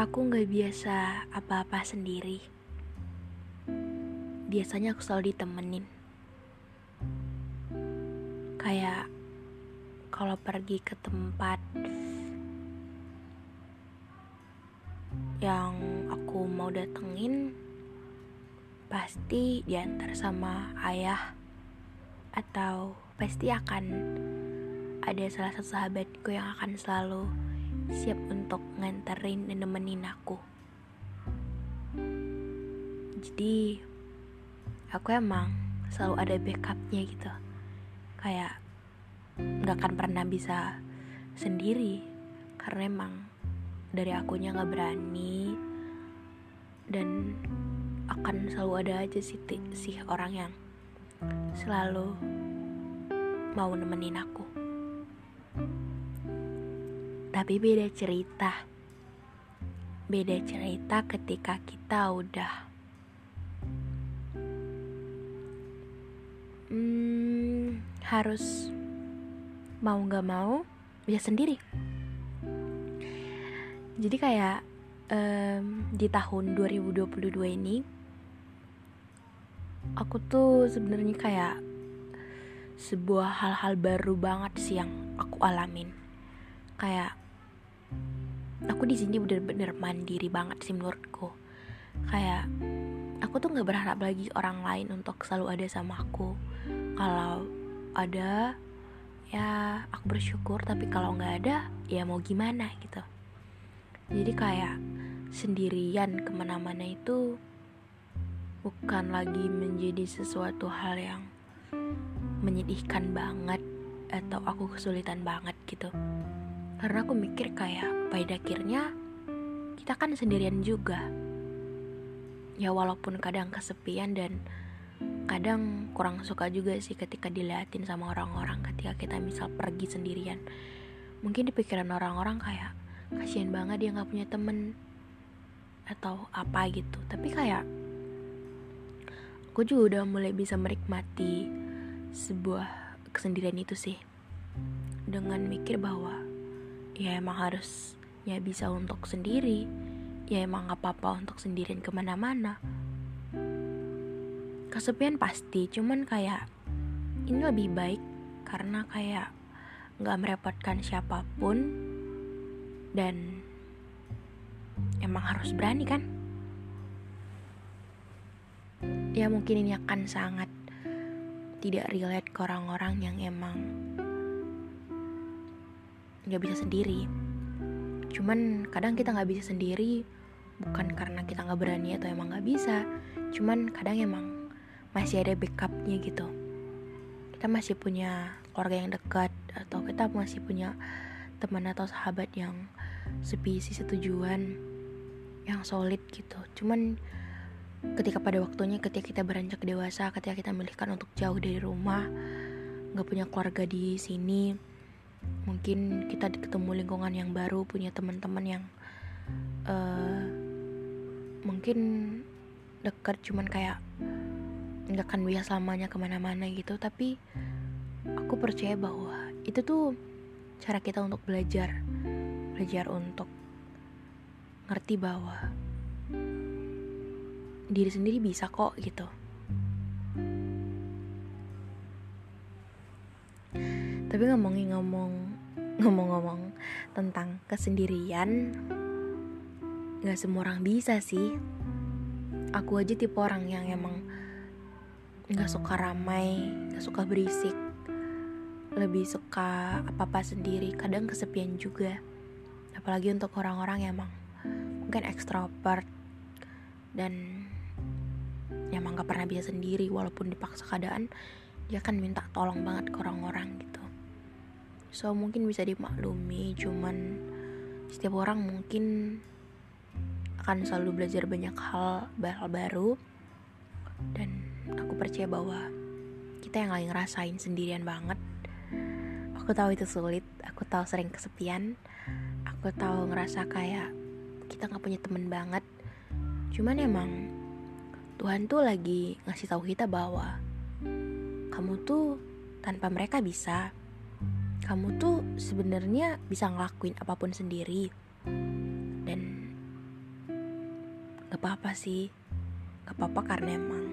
Aku nggak biasa apa-apa sendiri. Biasanya aku selalu ditemenin. Kayak kalau pergi ke tempat yang aku mau datengin, pasti diantar sama ayah atau pasti akan ada salah satu sahabatku yang akan selalu siap untuk nganterin dan nemenin aku. Jadi aku emang selalu ada backupnya gitu. Kayak nggak akan pernah bisa sendiri karena emang dari akunya nggak berani dan akan selalu ada aja sih sih orang yang selalu mau nemenin aku. Tapi beda cerita. Beda cerita ketika kita udah hmm, harus mau gak mau bisa sendiri. Jadi kayak um, di tahun 2022 ini aku tuh sebenarnya kayak sebuah hal-hal baru banget sih yang aku alamin. Kayak aku di sini bener-bener mandiri banget sih menurutku. Kayak aku tuh nggak berharap lagi orang lain untuk selalu ada sama aku. Kalau ada ya aku bersyukur tapi kalau nggak ada ya mau gimana gitu. Jadi kayak sendirian ke mana-mana itu bukan lagi menjadi sesuatu hal yang menyedihkan banget atau aku kesulitan banget gitu karena aku mikir kayak pada akhirnya kita kan sendirian juga. Ya walaupun kadang kesepian dan kadang kurang suka juga sih ketika diliatin sama orang-orang ketika kita misal pergi sendirian. Mungkin di pikiran orang-orang kayak kasihan banget dia nggak punya temen atau apa gitu. Tapi kayak aku juga udah mulai bisa menikmati sebuah kesendirian itu sih. Dengan mikir bahwa ya emang harusnya bisa untuk sendiri. Ya emang gak apa-apa untuk sendirian ke mana-mana. Kesepian pasti cuman kayak ini lebih baik karena kayak nggak merepotkan siapa pun dan emang harus berani kan? Ya mungkin ini akan sangat tidak relate ke orang-orang yang emang nggak bisa sendiri. Cuman kadang kita nggak bisa sendiri bukan karena kita nggak berani atau emang nggak bisa cuman kadang emang masih ada backupnya gitu. Kita masih punya keluarga yang dekat atau kita masih punya teman atau sahabat yang sepisi setujuan yang solid gitu. Cuman ketika pada waktunya ketika kita beranjak dewasa ketika kita memilihkan untuk jauh dari rumah nggak punya keluarga di sini mungkin kita ketemu lingkungan yang baru punya teman-teman yang uh, mungkin dekat cuman kayak nggak akan bisa selamanya ke mana-mana gitu. Tapi aku percaya bahwa itu tuh cara kita untuk belajar belajar untuk ngerti bahwa diri sendiri bisa kok gitu tapi ngomongin ngomong ngomong-ngomong tentang kesendirian nggak semua orang bisa sih. Aku aja tipe orang yang emang nggak suka ramai nggak suka berisik. Lebih suka apa apa sendiri kadang kesepian juga. Apalagi untuk orang-orang yang emang mungkin ekstrovert dan emang gak pernah bisa sendiri walaupun dipaksa keadaan dia kan minta tolong banget ke orang-orang gitu so mungkin bisa dimaklumi cuman setiap orang mungkin akan selalu belajar banyak hal hal baru. Dan aku percaya bahwa kita yang lagi ngerasain sendirian banget. Aku tahu itu sulit aku tahu sering kesepian. Aku tahu ngerasa kayak kita nggak punya temen banget. Cuman emang Tuhan tuh lagi ngasih tahu kita bahwa kamu tuh tanpa mereka bisa kamu tuh sebenarnya bisa ngelakuin apa pun sendiri. Dan gak apa-apa sih. Gak apa-apa karena emang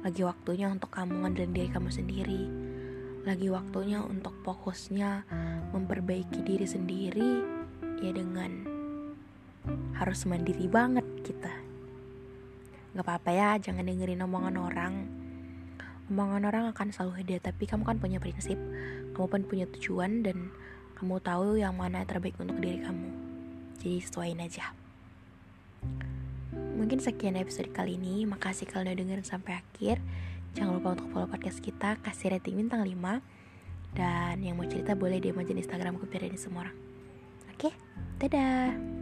lagi waktunya untuk kamu ngandelin diri kamu sendiri. Lagi waktunya untuk fokusnya memperbaiki diri sendiri ya dengan harus mandiri banget kita. Gak apa-apa ya jangan dengerin omongan orang omongan orang akan selalu ada tapi kamu kan punya prinsip. Kamu pun punya tujuan dan kamu tahu yang mana yang terbaik untuk diri kamu. Jadi sesuaiin aja. Mungkin sekian episode kali ini. Makasih kalian udah dengerin sampai akhir. Jangan lupa untuk follow podcast kita kasih rating bintang 5 dan yang mau cerita boleh di Instagram aku biar semua orang. Oke? Dadah